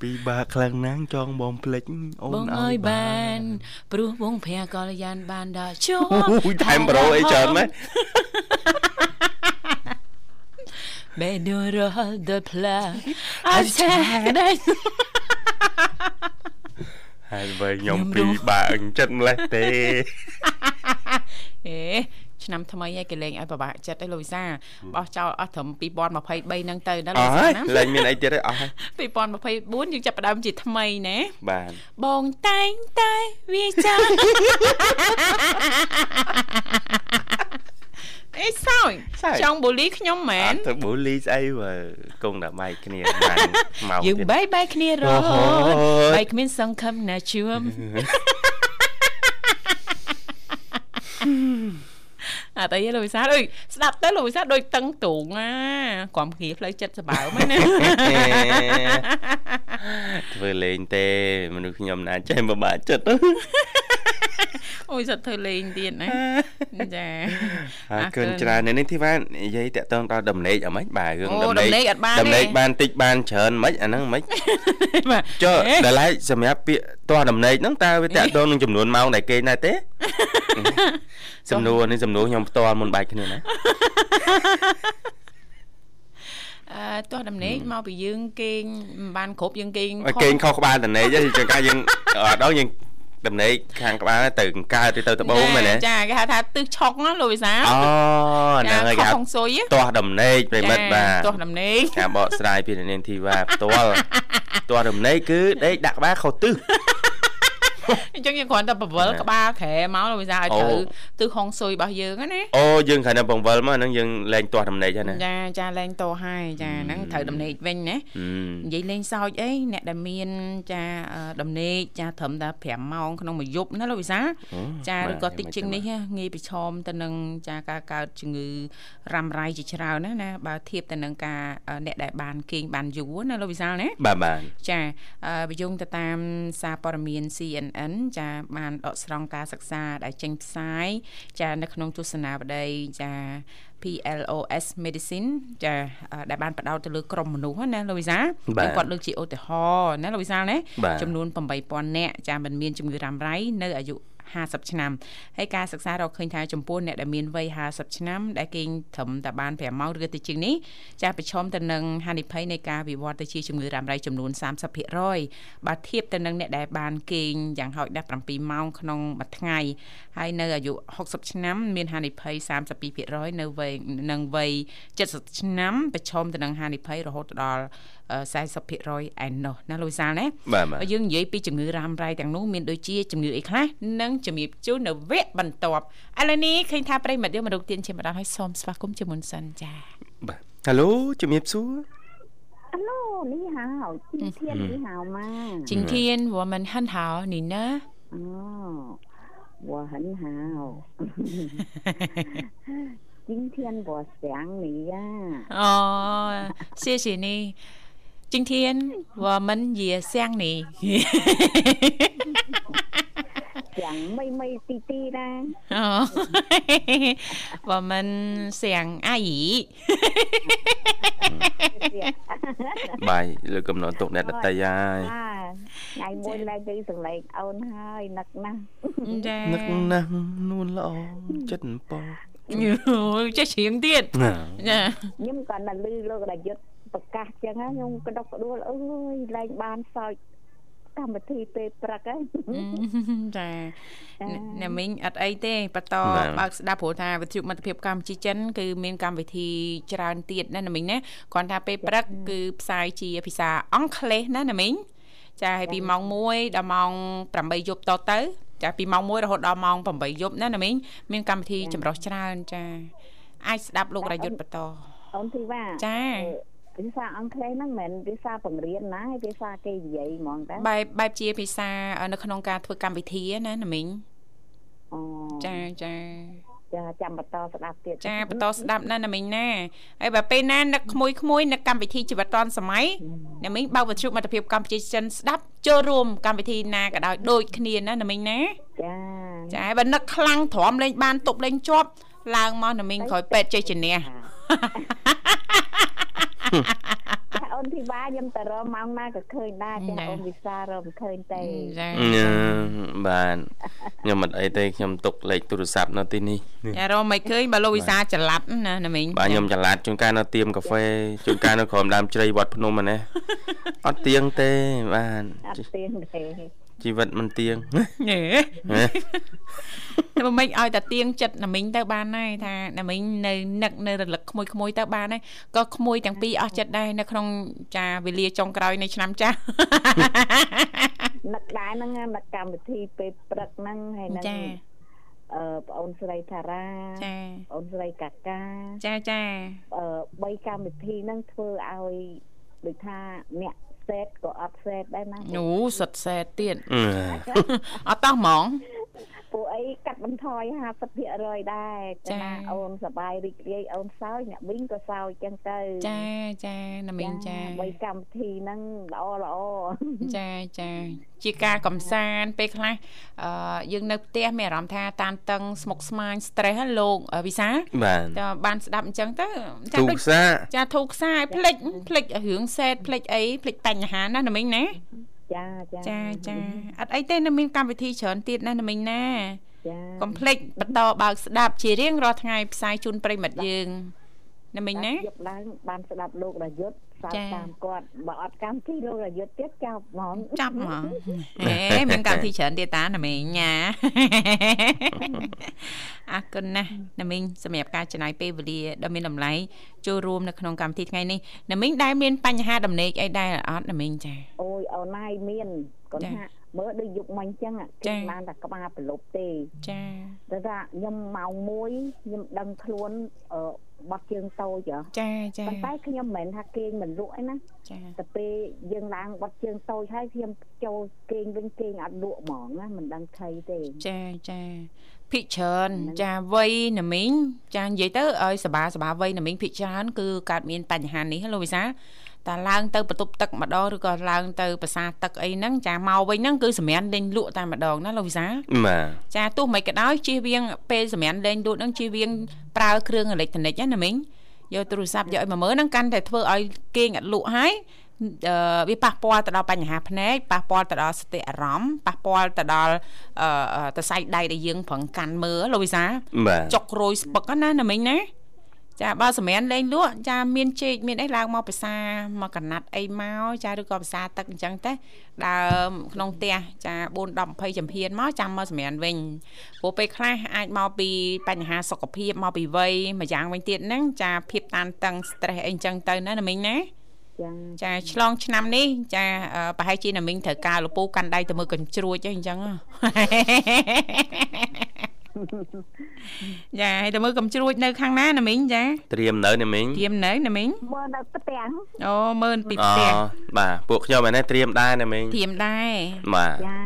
ពីបាខ្លាំងណាស់ចង់បងភ្លេចអូនឲ្យបានព្រោះវងភ័ក្រកល្យានបានដល់ជួអូយថែមប្រូអីច្រើនម៉េច Benura the pla អត់ឆាដែរហើយបើខ្ញុំពីបាអញ្ចិតម្លេះទេអេ ឆ្នាំថ្មីហើយគេលេងឲ្យពិបាកចិត្តឯលោកវិសាបោះចោលអស់ត្រឹម2023ហ្នឹងទៅណាលោកវិសាណាលេងមានអីទៀតទេអស់ហើយ2024យើងចាប់ផ្ដើមជាថ្មីណាបាទបងតែងតែវាចាអេសោយចង់បូលីខ្ញុំមែនទៅបូលីស្អីបើគង់តែបែកគ្នាបានមកយើងបែកបែកគ្នារហូតបែកគ្មានសង្ឃឹមណាជួម អត់អីលោកវិសាដូចស្ដាប់ទៅលោកវិសាដូចតឹងទ្រូងណាក្រុមគ្នាផ្លូវចិត្តសបើមណាធ្វើលេងទេមនុស្សខ្ញុំណាចេះបបាក់ចិត្ត អូយសត្វធ្វើលេងទៀតណាចាអរគុណច្រើននេះធីវ៉ានិយាយតាក់ទងដល់ដំណេកអម៉េចបាទរឿងដំណេកអត់បានដំណេកបានតិចបានច្រើនមិនអាហ្នឹងមិនចុះដល់ហើយសម្រាប់ពាក្យតោះដំណេកហ្នឹងតើវាតាក់ទងនឹងចំនួនម៉ោងដែលគេណែទេសំណួរនេះសំណួរខ្ញុំផ្ទាល់មុនបែកគ្នាណាអឺតោះដំណេកមកពីយើងគេងបានគ្រប់យើងគេងគេងខុសក្បាលដំណេកទេចង្ការយើងអត់ដល់យើង ដំណេកខាងក្បាលទៅកកើតទៅត្បូងមែនទេចាគេហៅថាទិសឆុកណាលោកវិសាអូហ្នឹងហើយគេហៅទាស់ដំណេកប្រិមិត្តបាទទាស់ដំណេកការបកស្រាយពីនាងធីវ៉ាផ្ទាល់ទាស់ដំណេកគឺដេកដាក់ក្បាលខុសទិស អញ្ចឹងយើងគ្រាន់តែបង្វិលក្បាលក្រែមកលោកវិសាឲ្យត្រូវទិសហុងស៊ុយរបស់យើងណាអូយើងគ្រាន់តែបង្វិលមកហ្នឹងយើងលែងទាស់ដំណេកហើយណាចាចាលែងតោះហើយចាហ្នឹងត្រូវដំណេកវិញណានិយាយលេងសើចអីអ្នកដែលមានចាដំណេកចាត្រឹមតែ5ម៉ោងក្នុងមួយយប់ណាលោកវិសាចាឬក៏តិចជាងនេះងាយប្រឈមទៅនឹងចាការកើតជំងឺរ៉ាំរ៉ៃជាច្រើនណាណាបើធៀបទៅនឹងការអ្នកដែលបានគេងបានយូរណាលោកវិសាលណាបាទបាទចាបើយោងទៅតាមសារព័ត៌មាន CNN CNN ចាបានដកស្រង់ការសិក្សាដែលចេញផ្សាយចានៅក្នុងទស្សនាវដ្តីចា PLOS Medicine ចាដែលបានបដោតទៅលើក្រុមមនុស្សណាលោកវិសាគាត់លើកជាឧទាហរណ៍ណាលោកវិសាណាចំនួន8000នាក់ចាមិនមានជំងឺរ៉ាំរ៉ៃនៅអាយុ 50ឆ្នាំហើយការសិក្សារកឃើញថាចំពោះអ្នកដែលមានវ័យ50ឆ្នាំដែលគេងត្រឹមតែបាន5ម៉ោងឬទៅជាងនេះចាប្រឈមទៅនឹងហានិភ័យនៃការវិវត្តទៅជាជំងឺរ៉ាំរ៉ៃចំនួន30%បើធៀបទៅនឹងអ្នកដែលបានគេងយ៉ាងហោចណាស់7ម៉ោងក្នុងមួយថ្ងៃហើយនៅអាយុ60ឆ្នាំមានហានិភ័យ32%នៅវ័យនឹងវ័យ70ឆ្នាំប្រឈមទៅនឹងហានិភ័យរហូតដល់ 40%ឯណោះណាលូយសាលណាបើយើងនិយាយពីជំងឺរ៉ាំរ៉ៃទាំងនោះមានដូចជាជំងឺអីខ្លះនិងជំរាបជូននៅវគ្គបន្ទាប់ឥឡូវនេះឃើញថាប្រិមិត្តយើងមករូបទានជាម្ដងហើយសូមស្វាគមន៍ជាមុនសិនចាបាទហៅឡូជំរាបសួរ哈喽，你好，今天你好吗？今天我们很好，你呢？哦，我很好。今天我想你呀。哦，谢谢你。 今天我们也想你。想妹妹弟弟啦。哦，我们想阿姨。បាយលើកំណត់ទុកអ្នកដតីហើយថ្ងៃមួយឡើងទៅសម្លេងអូនហើយនឹកណាស់ចានឹកណាស់នួនល្អចិត្តប៉ចេះច្រៀងទៀតចាខ្ញុំក៏នៅលឺលោករាយុទ្ធ ប្រកាសចឹងខ្ញុំក្តុកក្តួលអើយលែងបានសោចកម្មវិធីពេលព្រឹកហ្នឹងចាអ្នកមីងអត់អីទេបន្តបើកស្ដាប់ព្រោះថាវិទ្យុមិត្តភាពកម្ពុជាចិនគឺមានកម្មវិធីច្រើនទៀតណាអ្នកមីងណាគ្រាន់ថាពេលព្រឹកគឺផ្សាយជាភាសាអង់គ្លេសណាអ្នកមីងចាហើយពីម៉ោង1ដល់ម៉ោង8យប់តទៅចាពីម៉ោង1រហូតដល់ម៉ោង8យប់ណាណាមីងមានកម្មវិធីចម្រុះច្រើនចា អាចស្ដាប់លោករយុទ្ធបន្តអូនធីវ៉ាចា ភាសាអង់គ្លេសហ្នឹងមិនមែនភាសាបង្រៀនណាភាសាគេនិយាយហ្មងតាបែបបែបជាភាសានៅក្នុងការធ្វើកម្មវិធីណាណាមីងអូចាចាចាចាំបន្តស្ដាប់ទៀតចាបន្តស្ដាប់ណាណាមីងណាហើយបើពេលណានឹកក្មួយក្មួយនឹកកម្មវិធីជីវិតឌွန်សម័យណាមីងបើកវិទ្យុមិត្តភាពកម្ពុជាចិនស្ដាប់ចូលរួមកម្មវិធីណាក៏ដោយដូចគ្នាណាណាមីងណាចាចាបើនឹកខ្លាំងទ្រាំលេងបានទប់លេងជាប់ឡើងមកណាមីងក្រោយពេទ្យចេះជំនះ អូនធីវ៉ាខ្ញុំទៅរកម៉ោងណាក៏ឃើញដែរតែអូនវិសារកមិនឃើញទេចាបាទខ្ញុំអត់អីទេខ្ញុំទុកលេខទូរស័ព្ទនៅទីនេះចារកមិនឃើញបើលោកវិសាចល័តណាណាមីងបាទខ្ញុំចល័តជួនកាលនៅទៀមកាហ្វេជួនកាលនៅក្រោមដើមជ្រៃវត្តភ្នំហ្នឹងណាអត់ទៀងទេបាទអត់ទៀងទេ ជីវិតមិនទៀងហេតែមិនឲ្យតែទៀងចិត្តណាមីងទៅបានដែរថាណាមីងនៅនឹកនៅរលឹកក្មួយក្មួយទៅបានដែរក៏ក្មួយទាំងពីរអស់ចិត្តដែរនៅក្នុងចាវេលាចុងក្រោយនៃឆ្នាំចាស់នឹកដែរហ្នឹងនឹកកម្មវិធីពេលព្រឹកហ្នឹងហើយហ្នឹងអឺបងអូនស្រីថារាចាបងអូនស្រីកាកាចាចាអឺបីកម្មវិធីហ្នឹងធ្វើឲ្យដូចថាអ្នក សេតក៏អត់សេតដែរណាអូសុតសេតទៀតអត់តោះហ្មង ពួកអីកាត់បន្ថយ50%ដែរចាអូនសបាយរីករាយអូនសោយអ្នកវិញក៏សោយចឹងទៅចាចាណាមីងចាបីកម្មវិធីហ្នឹងល្អល្អចាចាជាការកំសាន្តពេលខ្លះអឺយើងនៅផ្ទះមានអារម្មណ៍ថាតានតឹងស្មុគស្មាញ stress លោកវិសាចាបានស្ដាប់អញ្ចឹងទៅចាដូចចាធូរខ្សែភ្លេចភ្លេចរឿងសេតភ្លេចអីភ្លេចបញ្ហាណាណាមីងណា ចាចាចាចាអត់អីទេនៅមានកម្មវិធីច្រើនទៀតណាណាមីងណាចាកុំភ្លេចបន្តបើកស្ដាប់ជារៀងរាល់ថ្ងៃផ្សាយជូនប្រិមិត្តយើងណាមីងណាយប់ឡើងបានស្ដាប់លោករយុទ្ធ សើចតាមគាត់បើអត់កម្មវិធីលោករយុទ្ធទៀតចាប់ហ្មងចាប់ហ្មងហេមានកម្មវិធីច្រើនទៀតតាណាមីងញ៉ាអរគុណណាស់ណាមីងសម្រាប់ការចំណាយពេលវេលាដ៏មានតម្លៃចូលរួមនៅក្នុងកម្មវិធីថ្ងៃនេះណាមីងដែលមានបញ្ហាដំណេកអីដែរអត់ណាមីងចាអូយអូនណាយមានគាត់ថា មើលដូចយុគមិញអញ្ចឹងគេបានតែក្បាលប្រលប់ទេចាតែថាខ្ញុំម៉ោង1ខ្ញុំដឹងខ្លួនអឺបាត់ជើងតូចចាចាប៉ុន្តែខ្ញុំមិនមែនថាគេងមិនលក់ឯណាចាតែពេលយើងឡើងបាត់ជើងតូចហើយខ្ញុំចូលគេងវិញគេងអត់លក់ហ្មងណាមិនដឹងថៃទេចាចាភិកច្រើនចាវ័យណាមីងចានិយាយទៅឲ្យសបាសបាវ័យណាមីងភិកច្រើនគឺកើតមានបញ្ហានេះលោកវិសា តែឡើងទៅបន្ទប់ទឹកម្ដងឬក៏ឡើងទៅប្រាសាទទឹកអីហ្នឹងចាមកវិញហ្នឹងគឺសម្រានលេងលក់តែម្ដងណាលោកវិសាបាទចាទោះមិនក៏ដោយជៀសវាងពេលសម្រានលេងលក់ហ្នឹងជៀសវាងប្រើគ្រឿងអេឡិចត្រូនិកណាមីងយកទូរស័ព្ទយកឲ្យមកមើលហ្នឹងកាន់តែធ្វើឲ្យគេងអត់លក់ហើយវាប៉ះពាល់ទៅដល់បញ្ហាភ្នែកប៉ះពាល់ទៅដល់សតិអារម្មណ៍ប៉ះពាល់ទៅដល់តសៃដៃដែលយើងប្រឹងកាន់មើលលោកវិសាចុករយស្ពឹកណាណាមិញណា ចាបើសម្រានលេងលក់ចាមានជែកមានអីឡើងមកភាសាមកកណាត់អីមកចាឬក៏ភាសាទឹកអញ្ចឹងទេដើមក្នុងផ្ទះចា4 10 20ចំហៀនមកចាំមកសម្រានវិញព្រោះពេលខ្លះអាចមកពីបញ្ហាសុខភាពមកពីវ័យមួយយ៉ាងវិញទៀតហ្នឹងចាភាពតានតឹង stress អីអញ្ចឹងទៅណាណាមីងណាចាឆ្លងឆ្នាំនេះចាប្រហែលជាណាមីងត្រូវការលពូកាន់ដៃទៅមើលកញ្ជ្រួចអីអញ្ចឹង ចាហើយទៅមើលកំជ្រួចនៅខាងណាណាមីងចាត្រៀមនៅណាមីងត្រៀមនៅណាមីងមើលនៅផ្ទះអូមើលពីផ្ទះបាទពួកខ្ញុំឯនេះត្រៀមដែរណាមីងត្រៀមដែរបាទចា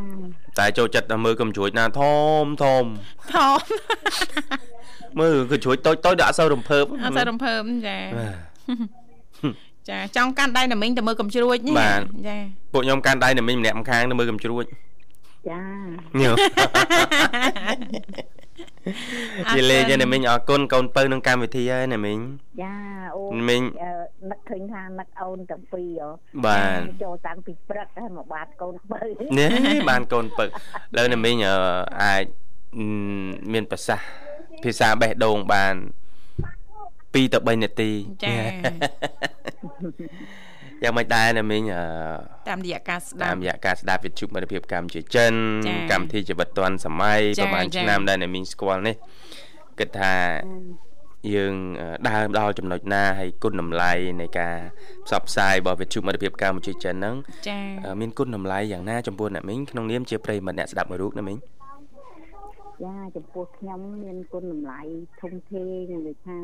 តែចូលចិត្តទៅមើលកំជ្រួចណាធំធំធំមើលកំជ្រួចតូចតូចដាក់អត់សូវរំភើបអត់សូវរំភើបចាចាចង់កាន់ដៃណាមីងទៅមើលកំជ្រួចនេះចាពួកខ្ញុំកាន់ដៃណាមីងម្នាក់ម្ខាងទៅមើលកំជ្រួច ចាញ៉ូយីលេងណាមីងអរគុណកូនពៅនឹងកម្មវិធីហើយណាមីងចាអូមីងនឹកឃើញថានឹកអូនទាំងពីរបាទចូលតាំងពីព្រឹកហើយមកបានកូនពៅនេះបានកូនពៅលើណាមីងអាចមានប្រសាសន៍ភាសាបេះដូងបាន2ទៅ3នាទីចា យ៉ាងមិនដែរណាមីងតាមរយៈការស្ដាប់តាមរយៈការស្ដាប់វិទ្យុមិត្តភាពកម្ពុជាចិនកម្មវិធីជីវិតឌွန်សម័យប្រហែលឆ្នាំដែលណាមីងស្គាល់នេះគិតថាយើងដើរដល់ចំណុចណាហើយគុណតម្លៃនៃការផ្សព្វផ្សាយរបស់វិទ្យុមិត្តភាពកម្ពុជាចិនហ្នឹងចា៎មានគុណតម្លៃយ៉ាងណាចំពោះអ្នកមីងក្នុងនាមជាប្រិយមិត្តអ្នកស្ដាប់មួយរូបណាមីងចាចំពោះខ្ញុំមានគុណតម្លៃធំធេងដូចថា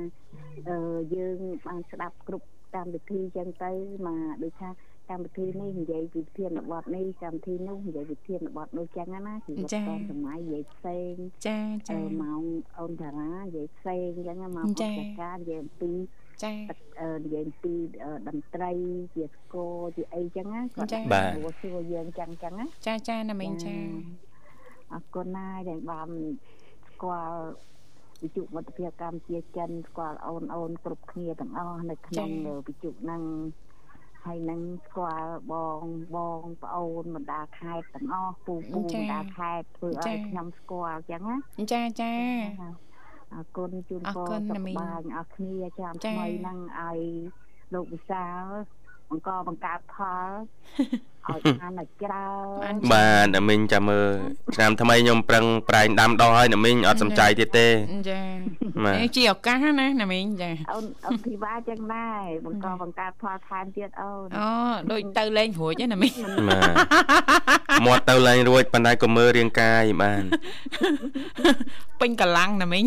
អឺយើងបានស្ដាប់គ្រប់ កម្មវិធីចឹងទៅមកដូចថាកម្មវិធីនេះនិយាយពីធានបទនេះកម្មវិធីនោះនិយាយពីធានបទនោះចឹងណាជីវិតតាមសម័យនិយាយផ្សេងចាចាម៉ោងអូនតារានិយាយផ្សេងចឹងមកពុទ្ធការនិយាយអំពីចានិយាយអំពីតន្ត្រីជាស្គរជាអីចឹងណាគាត់សួរយើងចឹងចឹងណាចាចាណាមីងចាអរគុណណាស់ដែលបានស្គាល់ វិជុមិត្តភាពកម្ពុជាចិនស្គាល់អូនអូនគ្រប់គ្នាទាំងអស់នៅក្នុងវិជុហ្នឹងហើយនឹងស្គាល់បងបងប្អូនបណ្ដាខេត្តទាំងអស់ពូពូបណ្ដាខេត្តធ្វើឲ្យខ្ញុំស្គាល់អញ្ចឹងណាចាចាអរគុណជូនពរសុខបាយអស់គ្នាចាំថ្មីហ្នឹងឲ្យលោកវិសាល បង្កបង្កើតផលឲ្យបានឲ្យច្រើនបាទណាមីងចាំមើលឆ្នាំថ្មីខ្ញុំប្រឹងប្រែងដាំដុះហើយណាមីងអត់សំចៃទៀតទេចានេះជាឱកាសណាណាមីងចាអូនអូនធីវ៉ាចឹងដែរបង្កបង្កើតផលថែមទៀតអូនអូដូចទៅលេងរួចណាមីងបាទមាត់ទៅលេងរួចប៉ុន្តែក៏មើលរាងកាយបានពេញកម្លាំងណាមីង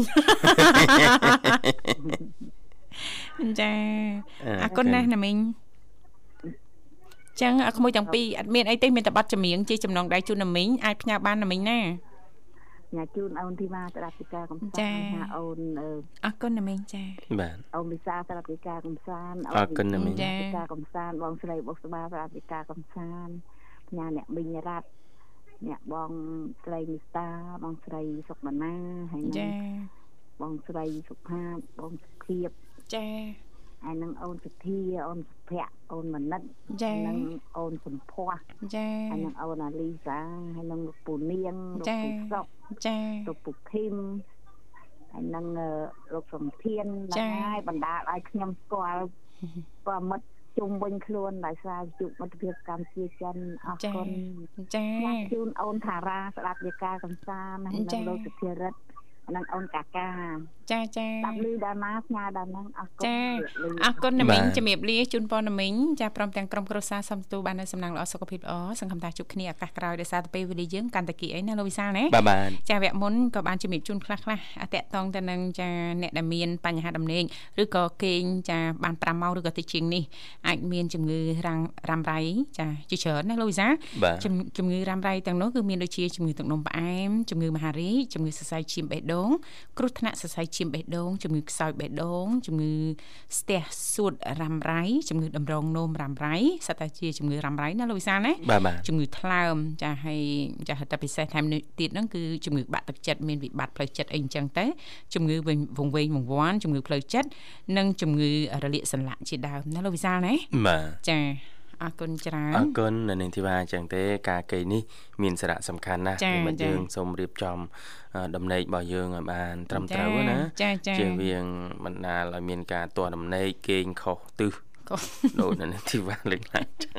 ចាអរគុណណាស់ណាមីង ចឹងក្មួយទាំងពីរអត់មានអីទេមានតែប័ណ្ណចម្រៀងជាចំណងដៃជូនណាមីងអាចផ្ញើបានណាមីងណាញ៉ាជូនអូនធីវ៉ាស្ដាប់ពីការកំសាន្តថាអូនអរគុណណាមីងចាបាទអូនវិសាស្ដាប់ពីការកំសាន្តអរគុណណាមីងចាការកំសាន្តបងស្រីបុកស្បាស្ដាប់ពីការកំសាន្តផ្ញើអ្នកមីងរ៉ាត់អ្នកបងស្រីមីតាបងស្រីសុកបណ្ណាហើយចាបងស្រីសុផាតបងសុភីបចា ហើយនឹងអូនសុធាអូនសុភ័ក្រអូនមនិតចានិងអូនសំភ័សចាហើយនឹងអូនអាលីសាហើយនឹងលោកពូនាងលោកពូសុកចាលោកពូឃីមហើយនឹងលោកសំធានដែរបណ្ដាលឲ្យខ្ញុំស្គាល់ប្រមិត្តជុំវិញខ្លួនដោយសារវិទ្យុមិត្តភាពកម្ពុជាចិនអរគុណចាញ៉ាំជូនអូនថារាស្ដាប់យេការកំសាន្តនិងចា៎លោកសុភារិទ្ធនិងអូនកាកា ចាចាស្ដាប់លឺដល់ណាស្ញាដល់ហ្នឹងអរគុណចាលឺអរគុណណាមីងបាទជំរាបលាជូនពរណាមីងចាព្រមទាំងក្រុមគ្រួសារសំទូបាននៅសំណាងល្អសុខភាពល្អសង្ឃឹមថាជួបគ្នាឱកាសក្រោយដោយសារតែពេលវេលាយើងកាន់តែគីអីណាលោកវិសាលណាបាទបាទចាវគ្គមុនក៏បានជំរាបជូនខ្លះខ្លះអតកតងទៅនឹងចាអ្នកដែលមានបញ្ហាដំណេកឬក៏គេងចាបាន5ម៉ោងឬក៏តិចជាងនេះអាចមានជំងឺរាំងរ៉ាំរ៉ៃចាជាច្រើនណាលោកវិសាលបាទជំជំងឺរ៉ាំរ៉ៃទាំងនោះគឺមានដូចជាជំងឺទឹកនោមផ្អែមជំងឺមហារីកជំងឺសរសៃឈាមបេះដូងគ្រោះថ្នាក់សរសៃឈាមបេះដូងជំងឺខ្សោយបេះដូងជំងឺស្ទះសួតរ៉ាំរ៉ៃជំងឺតម្រងនោមរ៉ាំរ៉ៃសត្វតែជាជំងឺរ៉ាំរ៉ៃណាលោកវិសាលណាបាទបាទជំងឺថ្លើមចាហើយចាហៅតែពិសេសថែមនេះទៀតហ្នឹងគឺជំងឺបាក់ទឹកចិត្តមានវិបត្តិផ្លូវចិត្តអីអញ្ចឹងទៅជំងឺវិញវង្វេងវង្វាន់ជំងឺផ្លូវចិត្តនិងជំងឺរលាកសន្លាក់ជាដើមណាលោកវិសាលណាបាទចា អរគុណច្រើនអរគុណនៅនឹងធីវ៉ាអញ្ចឹងទេការកេរនេះមានសារៈសំខាន់ណាស់ចា៎ពីមិត្តចា៎យើងសូមរៀបចំអឺដំណេករបស់យើងឲ្យបានត្រឹមត្រូវណាចាចាជៀសវាងបណ្ដាលឲ្យមានការទាស់ដំណេកគេងខុសទិស ក៏ដូចនៅនឹងធីវ៉ាលេងឡើងចឹង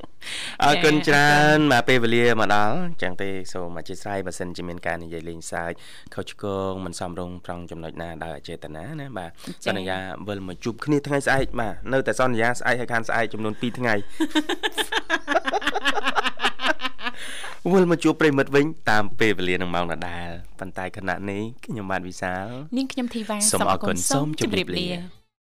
អរគុណច្រើនមកពេលវេលាមកដល់អញ្ចឹងទេសូមអធិស្ឋានបើសិនជាមានការនិយាយលេងសើចខុសឆ្គងមិនសមរម្យប្រងចំណុចណាដោយអចេតនាណាបាទសន្យាវិលមកជួបគ្នាថ្ងៃស្អែកបាទនៅតែសន្យាស្អែកហើយខានស្អែកចំនួន2ថ្ងៃវិលមកជួបប្រិមិត្តវិញតាមពេលវេលានឹងម៉ោងដដែលប៉ុន្តែខណៈនេះខ្ញុំបាទវិសាលនាងខ្ញុំធីវ៉ាសូមអរគុណសូមជម្រាបលាលា